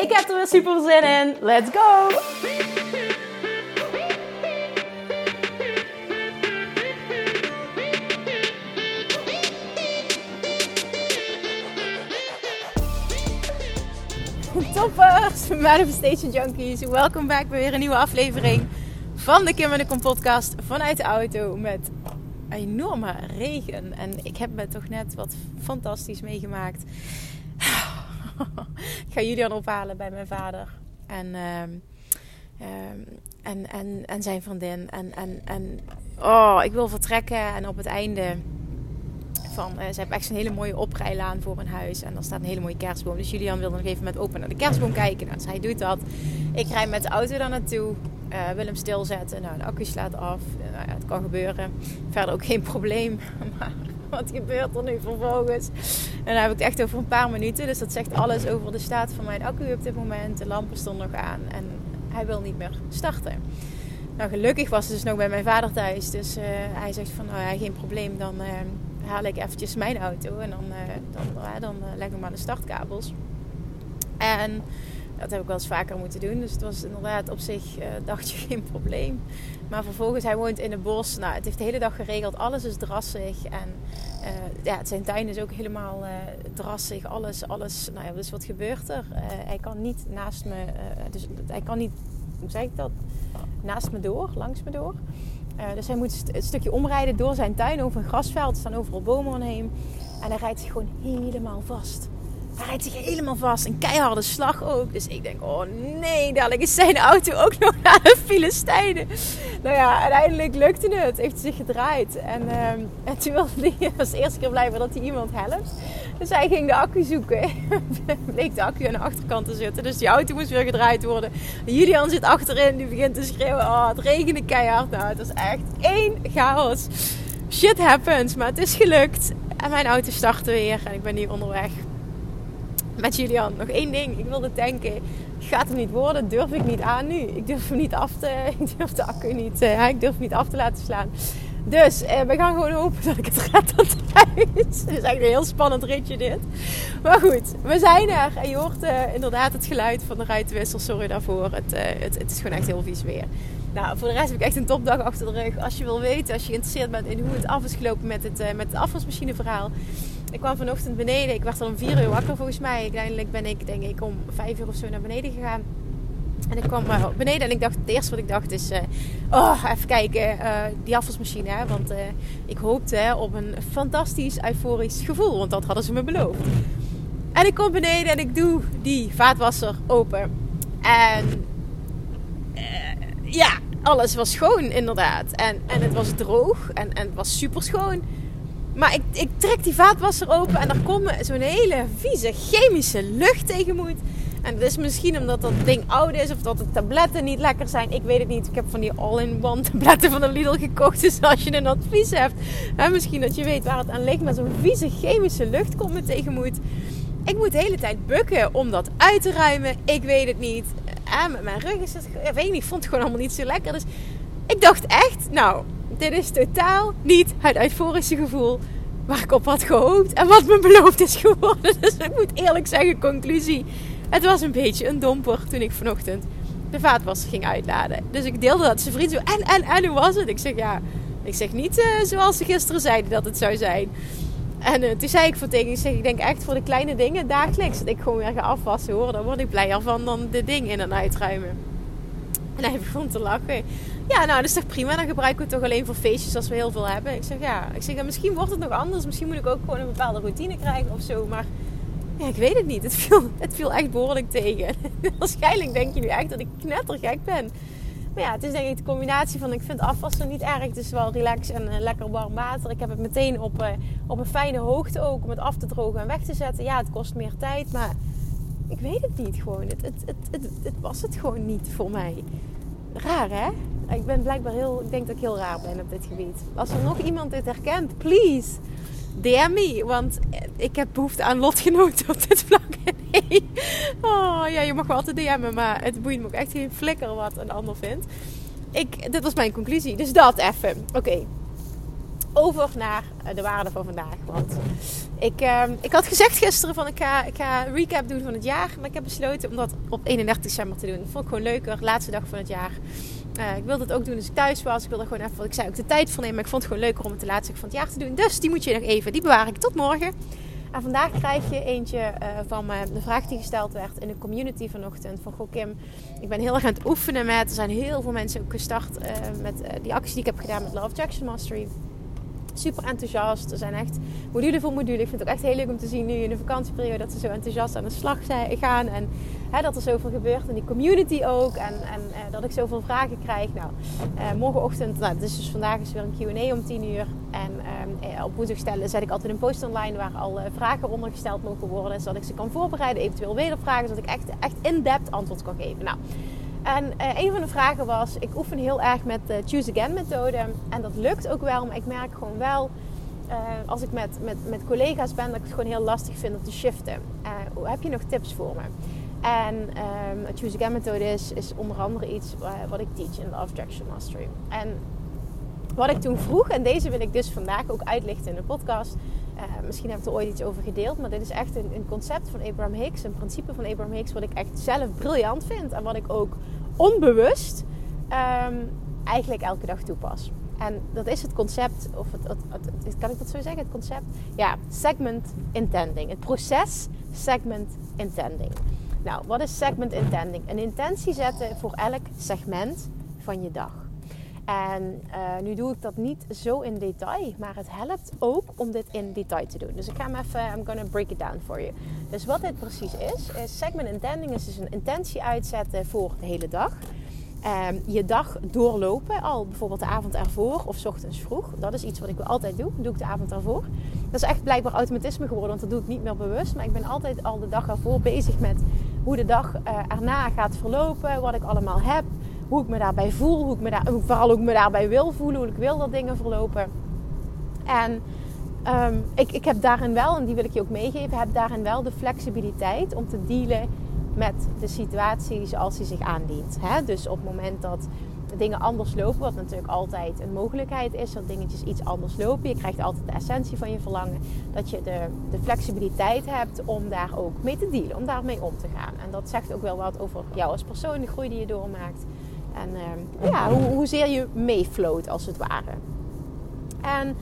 Ik heb er weer super zin in. Let's go! Toppers, Manifestation Junkies. Welkom back bij weer een nieuwe aflevering van de Kim en de Kom podcast vanuit de auto met enorme regen. En ik heb me toch net wat fantastisch meegemaakt. ik ga Julian ophalen bij mijn vader. En, ehm, ehm, en, en, en zijn vriendin. En, en, en oh, ik wil vertrekken. En op het einde van... Uh, ze hebben echt een hele mooie oprijlaan voor een huis. En er staat een hele mooie kerstboom. Dus Julian wilde nog even met open naar de kerstboom kijken. Nou, dus hij doet dat. Ik rij met de auto daar naartoe. Uh, wil hem stilzetten. Nou, de accu slaat af. Uh, nou ja, het kan gebeuren. Verder ook geen probleem. Maar wat gebeurt er nu vervolgens? En dan heb ik het echt over een paar minuten. Dus dat zegt alles over de staat van mijn accu op dit moment. De lampen stonden nog aan. En hij wil niet meer starten. Nou, gelukkig was het dus nog bij mijn vader thuis. Dus uh, hij zegt van, nou ja, geen probleem. Dan haal ik eventjes mijn auto. En dan, dan, dan, dan leg ik maar de startkabels. En dat heb ik wel eens vaker moeten doen. Dus het was inderdaad op zich, uh, dacht je, geen probleem. Maar vervolgens, hij woont in het bos. Nou, het heeft de hele dag geregeld. Alles is drassig. En uh, ja, zijn tuin is ook helemaal uh, drassig. Alles, alles. Nou ja, dus wat gebeurt er? hij kan niet naast me... dus hij kan niet, hoe zeg ik dat? Naast me door, langs me door. dus hij moet een stukje omrijden door zijn tuin over een grasveld. Staan overal bomen omheen. En hij rijdt zich gewoon helemaal vast. Rijdt zich helemaal vast. Een keiharde slag ook. Dus ik denk, oh nee, dadelijk is zijn auto ook nog naar de Filistijnen. Nou ja, uiteindelijk lukte het. Heeft zich gedraaid. En, um, en toen hij was eerste keer blijven dat hij iemand helpt. Dus hij ging de accu zoeken. Bleek de accu aan de achterkant te zitten. Dus die auto moest weer gedraaid worden. Julian zit achterin. Die begint te schreeuwen. Oh, het regende keihard. Nou, het was echt één chaos. Shit happens. Maar het is gelukt. En mijn auto startte weer. En ik ben nu onderweg met Julian. Nog één ding. Ik wilde tanken. Gaat hem niet worden. Durf ik niet aan nu. Ik durf hem niet af te... Ik durf de accu niet... Uh, ik durf niet af te laten slaan. Dus uh, we gaan gewoon hopen dat ik het red tot thuis. Het is eigenlijk een heel spannend ritje dit. Maar goed, we zijn er. En je hoort uh, inderdaad het geluid van de ruitenwissel. Sorry daarvoor. Het, het, het, is gewoon echt heel vies weer. Nou, voor de rest heb ik echt een topdag achter de rug. Als je wil weten, als je geïnteresseerd bent in hoe het af is gelopen met het, met het afwasmachine verhaal ik kwam vanochtend beneden. Ik werd al om vier uur wakker volgens mij. Uiteindelijk ben ik denk ik om vijf uur of zo naar beneden gegaan. En ik kwam uh, beneden en ik dacht, het eerste wat ik dacht is... Uh, oh, even kijken, uh, die afwasmachine. Hè? Want ik hoopte op een fantastisch euforisch gevoel. Want dat hadden ze me beloofd. En ik kom beneden en ik doe die vaatwasser open. En ja, alles was schoon inderdaad. En, en het was droog en, en het was super schoon. Maar ik, ik trek die vaatwasser open en er komt zo'n hele vieze chemische lucht tegen moet. En dat is misschien omdat dat ding oud is of dat de tabletten niet lekker zijn. Ik weet het niet. Ik heb van die all-in-one tabletten van de Lidl gekocht. Dus als je een advies hebt, hè, misschien dat je weet waar het aan ligt. Maar zo'n vieze chemische lucht komt me tegen moet. Ik moet de hele tijd bukken om dat uit te ruimen. Ik weet het niet. En met mijn rug is het... Ik weet niet, vond het gewoon allemaal niet zo lekker. Dus ik dacht echt, nou, dit is totaal niet het euforische gevoel waar ik op had gehoopt en wat me beloofd is geworden. Dus ik moet eerlijk zeggen, conclusie. Het was een beetje een domper toen ik vanochtend de vaatwasser ging uitladen. Dus ik deelde dat zijn vriend zo. En, en, en hoe was het? Ik zeg ja, ik zeg niet uh, zoals ze gisteren zeiden dat het zou zijn. En uh, toen zei ik voor tegen, ik zeg, ik denk echt voor de kleine dingen dagelijks dat ik gewoon weer ga afwassen hoor. Dan word ik blijer van dan de dingen in en uitruimen. En hij begon te lachen. Ja, nou, dat is toch prima. Dan gebruiken we het toch alleen voor feestjes als we heel veel hebben. Ik zeg, ja. Ik zeg, misschien wordt het nog anders. Misschien moet ik ook gewoon een bepaalde routine krijgen of zo. Maar ja, ik weet het niet. Het viel, het viel echt behoorlijk tegen. Waarschijnlijk denk je nu echt dat ik knettergek ben. Maar ja, het is denk ik de combinatie van... Ik vind afwassen niet erg. Het is wel relax en uh, lekker warm water. Ik heb het meteen op, uh, op een fijne hoogte ook om het af te drogen en weg te zetten. Ja, het kost meer tijd, maar ik weet het niet gewoon. Het, het, het, het, het was het gewoon niet voor mij. Raar hè? Ik ben blijkbaar heel, ik denk dat ik heel raar ben op dit gebied. Als er nog iemand dit herkent, please DM me. Want ik heb behoefte aan lotgenoten op dit vlak. Oh ja, je mag wel altijd DM'en, maar het boeit me ook echt geen flikker wat een ander vindt. Ik, dit was mijn conclusie, dus dat even. Oké, over naar eh, de waarde van vandaag. Want ik, uh, ik had gezegd gisteren van ik ga, ik ga een recap doen van het jaar. Maar ik heb besloten om dat op 31 december te doen. Dat vond ik gewoon leuker. Laatste dag van het jaar. Uh, ik wilde het ook doen als ik thuis was. Ik wilde gewoon even, ik zei, ook de tijd voor nemen. Maar ik vond het gewoon leuker om het de laatste dag van het jaar te doen. Dus die moet je nog even, die bewaar ik tot morgen. En vandaag krijg je eentje uh, van de vraag die gesteld werd in de community vanochtend. Van goh Kim, ik ben heel erg aan het oefenen met... Er zijn heel veel mensen ook gestart uh, met die actie die ik heb gedaan met Love Jackson Mastery super enthousiast. Er zijn echt module voor module. Ik vind het ook echt heel leuk om te zien nu in de vakantieperiode dat ze zo enthousiast aan de slag gaan. En hè, dat er zoveel gebeurt in die community ook. En, en uh, dat ik zoveel vragen krijg. Nou, uh, morgenochtend, nou, dus, dus vandaag is weer een QA om 10 uur. En uh, op woensdag stellen zet ik altijd een post online waar al vragen onder gesteld mogen worden. Zodat ik ze kan voorbereiden, eventueel wedervragen. Zodat ik echt, echt in-depth antwoord kan geven. Nou. En uh, een van de vragen was: ik oefen heel erg met de Choose Again methode. En dat lukt ook wel, maar ik merk gewoon wel. Uh, als ik met, met, met collega's ben, dat ik het gewoon heel lastig vind om te shiften. Uh, heb je nog tips voor me? En um, Choose Again methode is, is onder andere iets wat ik teach in de Objection Mastery. En wat ik toen vroeg, en deze wil ik dus vandaag ook uitlichten in de podcast. Misschien heb ik er ooit iets over gedeeld, maar dit is echt een, een concept van Abraham Hicks, een principe van Abraham Hicks, wat ik echt zelf briljant vind en wat ik ook onbewust um, eigenlijk elke dag toepas. En dat is het concept, of het, het, het, kan ik dat zo zeggen? Het concept? Ja, segment intending. Het proces segment intending. Nou, wat is segment intending? Een intentie zetten voor elk segment van je dag. En uh, nu doe ik dat niet zo in detail, maar het helpt ook om dit in detail te doen. Dus ik ga hem even, I'm gonna break it down for you. Dus wat dit precies is, is segment intending is dus een intentie uitzetten voor de hele dag. Um, je dag doorlopen, al bijvoorbeeld de avond ervoor of ochtends vroeg. Dat is iets wat ik altijd doe. Doe ik de avond ervoor. Dat is echt blijkbaar automatisme geworden, want dat doe ik niet meer bewust. Maar ik ben altijd al de dag ervoor bezig met hoe de dag uh, erna gaat verlopen, wat ik allemaal heb, hoe ik me daarbij voel, hoe ik me daar, vooral ik me daarbij wil voelen, hoe ik wil dat dingen verlopen. En um, ik, ik heb daarin wel, en die wil ik je ook meegeven, heb daarin wel de flexibiliteit om te dealen met de situatie zoals die zich aandient. Dus op het moment dat dingen anders lopen, wat natuurlijk altijd een mogelijkheid is, dat dingetjes iets anders lopen. Je krijgt altijd de essentie van je verlangen. Dat je de, de flexibiliteit hebt om daar ook mee te dealen, om daarmee om te gaan. En dat zegt ook wel wat over jou als persoon, de groei die je doormaakt. En uh, ja, hoe, hoezeer je meefloot als het ware. En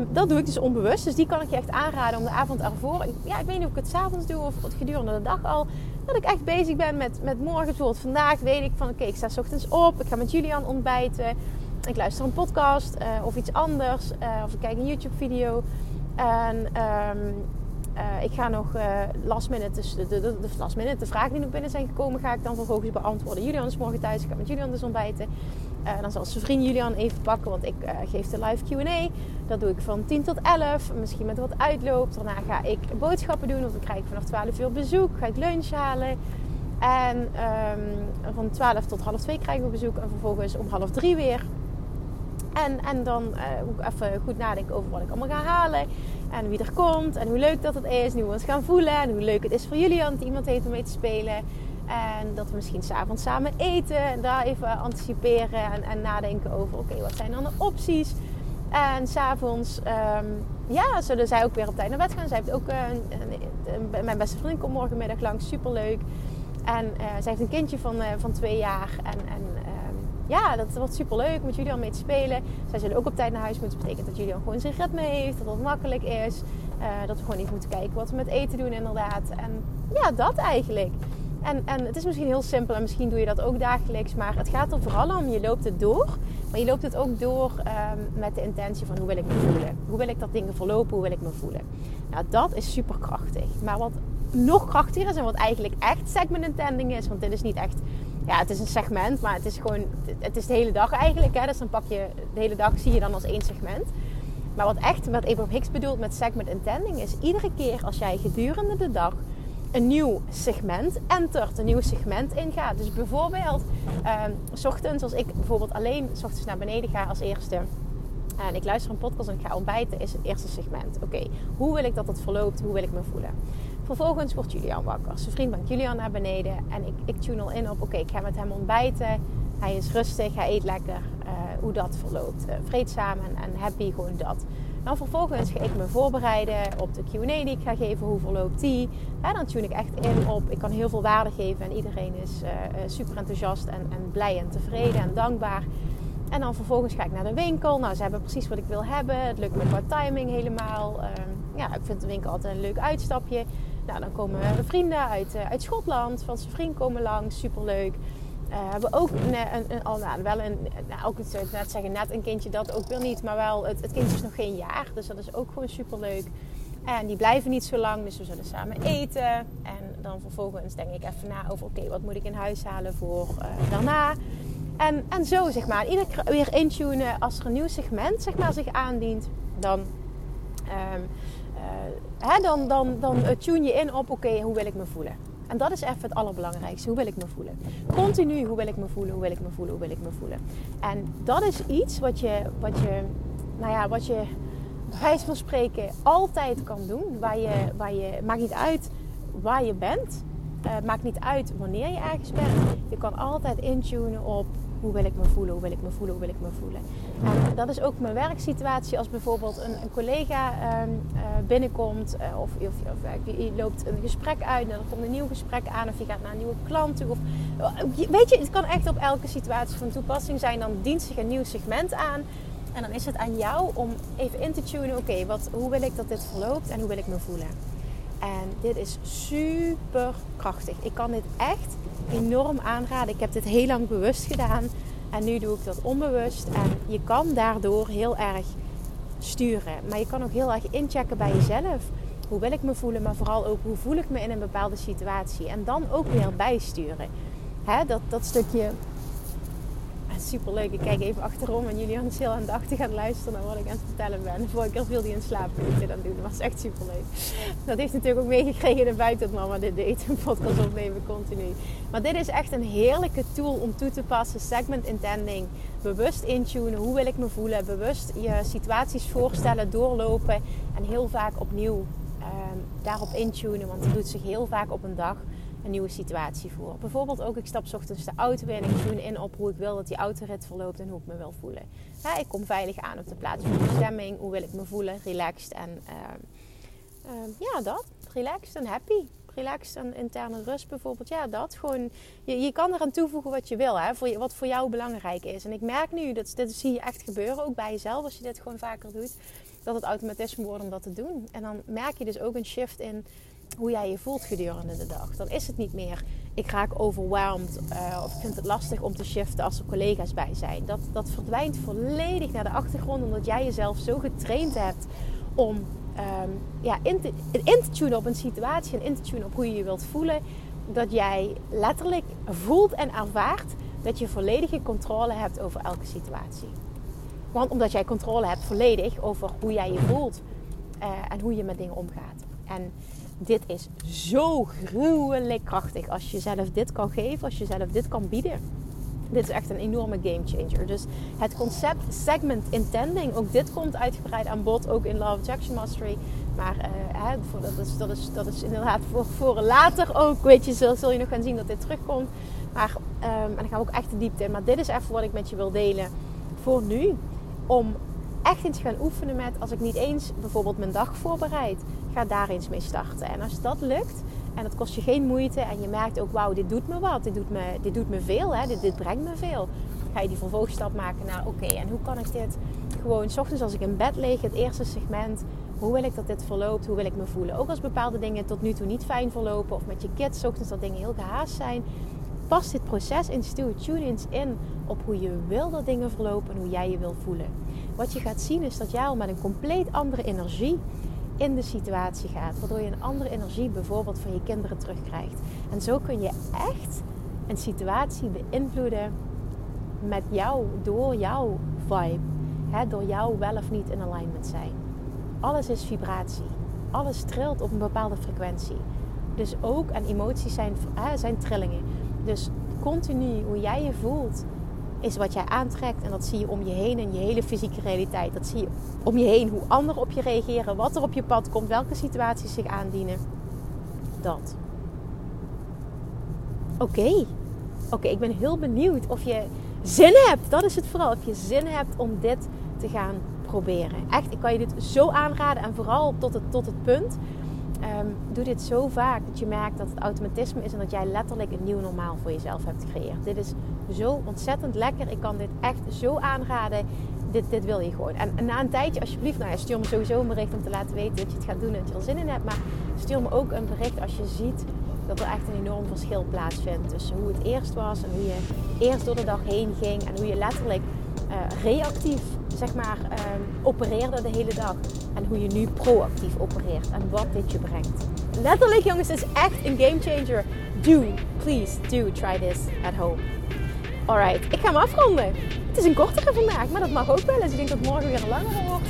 um, dat doe ik dus onbewust. Dus die kan ik je echt aanraden om de avond ervoor. Ja, ik weet niet of ik het s'avonds doe of gedurende de dag al. Dat ik echt bezig ben met, met morgen. Bijvoorbeeld vandaag weet ik van oké, ik sta s ochtends op. Ik ga met Julian ontbijten. Ik luister een podcast uh, of iets anders. Uh, of ik kijk een YouTube video. En um, uh, ik ga nog uh, last minute, dus de, de, de, last minute, de vragen die nog binnen zijn gekomen, ga ik dan vervolgens beantwoorden. Julian is morgen thuis, ik ga met Julian dus ontbijten. Uh, dan zal zijn vriend Julian even pakken, want ik geef de live Q&A. Dat doe ik van 10 tot 11, misschien met wat uitloop. Daarna ga ik boodschappen doen, want dan krijg ik vanaf 12 uur bezoek. Ga ik lunch halen. En um, van 12 tot half 2 krijgen we bezoek. En vervolgens om half 3 weer. En, en dan moet ik even goed nadenken over wat ik allemaal ga halen. En wie er komt. En hoe leuk dat het is. En hoe we ons gaan voelen. En hoe leuk het is voor Julian dat iemand heeft om mee te spelen. En dat we misschien s'avonds samen eten. En daar even anticiperen. En, en nadenken over oké, wat zijn dan de opties. En s'avonds um, ja, zullen zij ook weer op tijd naar bed gaan. Zij heeft ook een, mijn beste vriendin komt morgenmiddag langs. Super leuk. En uh, zij heeft een kindje van, uh, van twee jaar. En, en ja, dat wordt super leuk met Julian mee te spelen. Zij zullen ook op tijd naar huis moeten. Dat betekent dat Julian gewoon zijn ritme heeft. Dat het makkelijk is. Uh, dat we gewoon even moeten kijken wat we met eten doen inderdaad. En ja, dat eigenlijk. En, en het is misschien heel simpel en misschien doe je dat ook dagelijks. Maar het gaat er vooral om, je loopt het door. Maar je loopt het ook door um, met de intentie van hoe wil ik me voelen. Hoe wil ik dat dingen verlopen, hoe wil ik me voelen. Nou, dat is super krachtig. Maar wat nog krachtiger is en wat eigenlijk echt segment intending is. Want dit is niet echt ja, het is een segment, maar het is gewoon, het is de hele dag eigenlijk. Hè? Dus dan pak je de hele dag, zie je dan als één segment. Maar wat echt, wat Abraham Hicks bedoelt met segment intending, is iedere keer als jij gedurende de dag een nieuw segment entert, een nieuw segment ingaat. Dus bijvoorbeeld, ehm, ochtends, als ik bijvoorbeeld alleen ochtends naar beneden ga als eerste en ik luister een podcast en ik ga ontbijten, is het eerste segment. Oké, hoe wil ik dat het verloopt? Hoe wil ik me voelen? Vervolgens wordt Julian wakker. Zijn vriend brengt Julian naar beneden en ik, ik tune al in op, oké, ik ga met hem ontbijten. Hij is rustig, hij eet lekker. Uh, hoe dat verloopt. Uh, vreedzaam en, happy, gewoon dat. Dan vervolgens ga ik me voorbereiden op de Q&A die ik ga geven. Hoe verloopt die? En dan tune ik echt in op. Ik kan heel veel waarde geven en iedereen is uh, super enthousiast en, en blij en tevreden en dankbaar. En dan vervolgens ga ik naar de winkel. Nou, ze hebben precies wat ik wil hebben. Het lukt me qua timing helemaal. Uh, ja, ik vind de winkel altijd een leuk uitstapje. Nou, dan komen vrienden uit, uh, uit Schotland. Van zijn vriend komen langs. Superleuk. Uh, hebben ook een, een, een, al, nou, wel een, nou, ook het, net zeggen, net een kindje dat ook weer niet. Maar wel, het, het kindje is nog geen jaar. Dus dat is ook gewoon superleuk. En die blijven niet zo lang, dus we zullen samen eten. En dan vervolgens denk ik even na over, oké, wat moet ik in huis halen voor daarna? En, en zo, zeg maar. Iedere keer weer intunen als er een nieuw segment zeg maar, zich aandient. Dan, uh, dan, dan, tune je in op, oké, hoe wil ik me voelen? En dat is even het allerbelangrijkste. Hoe wil ik me voelen? Continu, hoe wil ik me voelen? Hoe wil ik me voelen? Hoe wil ik me voelen? En dat is iets wat je, wat je, nou ja, wat je wijze van spreken altijd kan doen. Waar je, waar je, maakt niet uit waar je bent. Uh, maakt niet uit wanneer je ergens bent. Je kan altijd intunen op hoe wil ik me voelen, hoe wil ik me voelen, hoe wil ik me voelen. En dat is ook mijn werksituatie als bijvoorbeeld een, een collega uh, uh, binnenkomt uh, of, of, of je loopt een gesprek uit en er komt een nieuw gesprek aan of je gaat naar een nieuwe klant toe. Of, weet je, het kan echt op elke situatie van toepassing zijn. Dan dient zich een nieuw segment aan. En dan is het aan jou om even in te tunen, oké, okay, hoe wil ik dat dit verloopt en hoe wil ik me voelen. En dit is super krachtig. Ik kan dit echt enorm aanraden. Ik heb dit heel lang bewust gedaan. En nu doe ik dat onbewust. En je kan daardoor heel erg sturen. Maar je kan ook heel erg inchecken bij jezelf. Hoe wil ik me voelen, maar vooral ook hoe voel ik me in een bepaalde situatie. En dan ook weer bijsturen. Dat, dat stukje super leuk. Ik kijk even achterom en Julian is heel aandachtig aan het luisteren naar wat ik aan het vertellen ben. Vorige keer viel hij in slaap toen ik aan doen. Dat was echt super leuk. Dat heeft natuurlijk ook meegekregen in de buiten dat mama dit deed. Een podcast opnemen continu. Maar dit is echt een heerlijke tool om toe te passen. Segment intending. Bewust intunen. Hoe wil ik me voelen? Bewust je situaties voorstellen, doorlopen. En heel vaak opnieuw um, daarop intunen. Want het doet zich heel vaak op een dag een nieuwe situatie voor. Bijvoorbeeld ook, ik stap ochtends de auto in en ik tune in op hoe ik wil dat die autorit verloopt en hoe ik me wil voelen. Ik kom veilig aan op de plaats van bestemming. Hoe wil ik me voelen? Relaxed en uh, uh, ja, dat. Relaxed en happy. Relaxed en interne rust bijvoorbeeld. Ja, dat. Gewoon, je, je kan eraan toevoegen wat je wil, hè, voor, wat voor jou belangrijk is. En ik merk nu, dat, dit zie je echt gebeuren, ook bij jezelf als je dit gewoon vaker doet, dat het automatisme wordt om dat te doen. En dan merk je dus ook een shift in hoe jij je voelt gedurende de dag. Dan is het niet meer, ik raak overwhelmed uh, of ik vind het lastig om te shiften als er collega's bij zijn. Dat, dat verdwijnt volledig naar de achtergrond omdat jij jezelf zo getraind hebt om um, ja, in, te, in tunen op een situatie en in te tunen op hoe je je wilt voelen. Dat jij letterlijk voelt en ervaart dat je volledige controle hebt over elke situatie. Want omdat jij controle hebt volledig over hoe jij je voelt uh, en hoe je met dingen omgaat. En dit is zo gruwelijk krachtig als je zelf dit kan geven, als je zelf dit kan bieden. Dit is echt een enorme game changer. Dus het concept segment intending, ook dit komt uitgebreid aan bod, ook in Love Attraction Mastery. Maar hè, dat, is, dat, is, dat is inderdaad voor, voor later ook, weet je, zul, zul je nog gaan zien dat dit terugkomt. Maar, um, en dan gaan we ook echt de diepte in. Maar dit is even wat ik met je wil delen voor nu. Om echt eens gaan oefenen met, als ik niet eens bijvoorbeeld mijn dag voorbereid, ga daar eens mee starten. En als dat lukt, en dat kost je geen moeite, en je merkt ook, wauw, dit doet me wat, dit doet me, dit doet me veel, hè, dit, dit brengt me veel. Ga je die vervolgstap maken naar, oké, en hoe kan ik dit gewoon, s ochtends als ik in bed lig, het eerste segment, hoe wil ik dat dit verloopt, hoe wil ik me voelen. Ook als bepaalde dingen tot nu toe niet fijn verlopen, of met je kids, s ochtends dat dingen heel gehaast zijn, pas dit proces in Stuur Tune eens in op hoe je wil dat dingen verlopen en hoe jij je wil voelen. Wat je gaat zien is dat jij al met een compleet andere energie in de situatie gaat. Waardoor je een andere energie bijvoorbeeld van je kinderen terugkrijgt. En zo kun je echt een situatie beïnvloeden met jou, door jouw vibe. Hè, door jou wel of niet in alignment zijn. Alles is vibratie. Alles trilt op een bepaalde frequentie. Dus ook, en emoties zijn, zijn trillingen. Dus continu hoe jij je voelt, is wat jij aantrekt. En dat zie je om je heen in je hele fysieke realiteit. Dat zie je om je heen, hoe anderen op je reageren, wat er op je pad komt, welke situaties zich aandienen. Dat. Oké. Oké, ik ben heel benieuwd of je zin hebt. Dat is het vooral. Of je zin hebt om dit te gaan proberen. Echt, ik kan je dit zo aanraden. En vooral tot het, tot het punt. Um, doe dit zo vaak dat je merkt dat het automatisme is en dat jij letterlijk een nieuw normaal voor jezelf hebt gecreëerd. Dit is zo ontzettend lekker. Ik kan dit echt zo aanraden. Dit, dit wil je gewoon. En, na een tijdje, alsjeblieft, nou ja, stuur me sowieso een bericht om te laten weten dat je het gaat doen en dat je er zin in hebt. Maar stuur me ook een bericht als je ziet dat er echt een enorm verschil plaatsvindt tussen hoe het eerst was en hoe je eerst door de dag heen ging en hoe je letterlijk uh, reactief zeg maar um, opereerde de hele dag en hoe je nu proactief opereert en wat dit je brengt. Letterlijk jongens, is echt een game changer. Do, please do try this at home. Alright, ik ga hem afronden. Het is een kortere vandaag, maar dat mag ook wel eens. Ik denk dat morgen weer een langere wordt.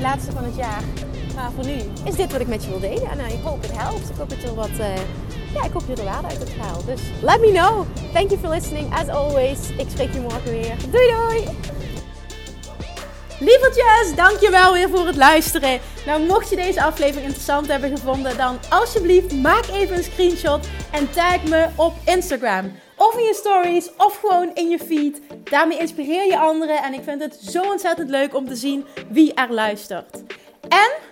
Laatste van het jaar. Maar voor nu is dit wat ik met je wil delen. En uh, ik hoop het helpt. Ik hoop dat je er wat... Uh, ja, ik hoop je er waarde uit hebt gehaald. Dus let me know. Thank you for listening. As always, ik spreek je morgen weer. Doei doei! Lievertjes, dankjewel weer voor het luisteren. Nou, mocht je deze aflevering interessant hebben gevonden, dan alsjeblieft maak even een screenshot en tag me op Instagram. Of in je stories, of gewoon in je feed. Daarmee inspireer je anderen en ik vind het zo ontzettend leuk om te zien wie er luistert. En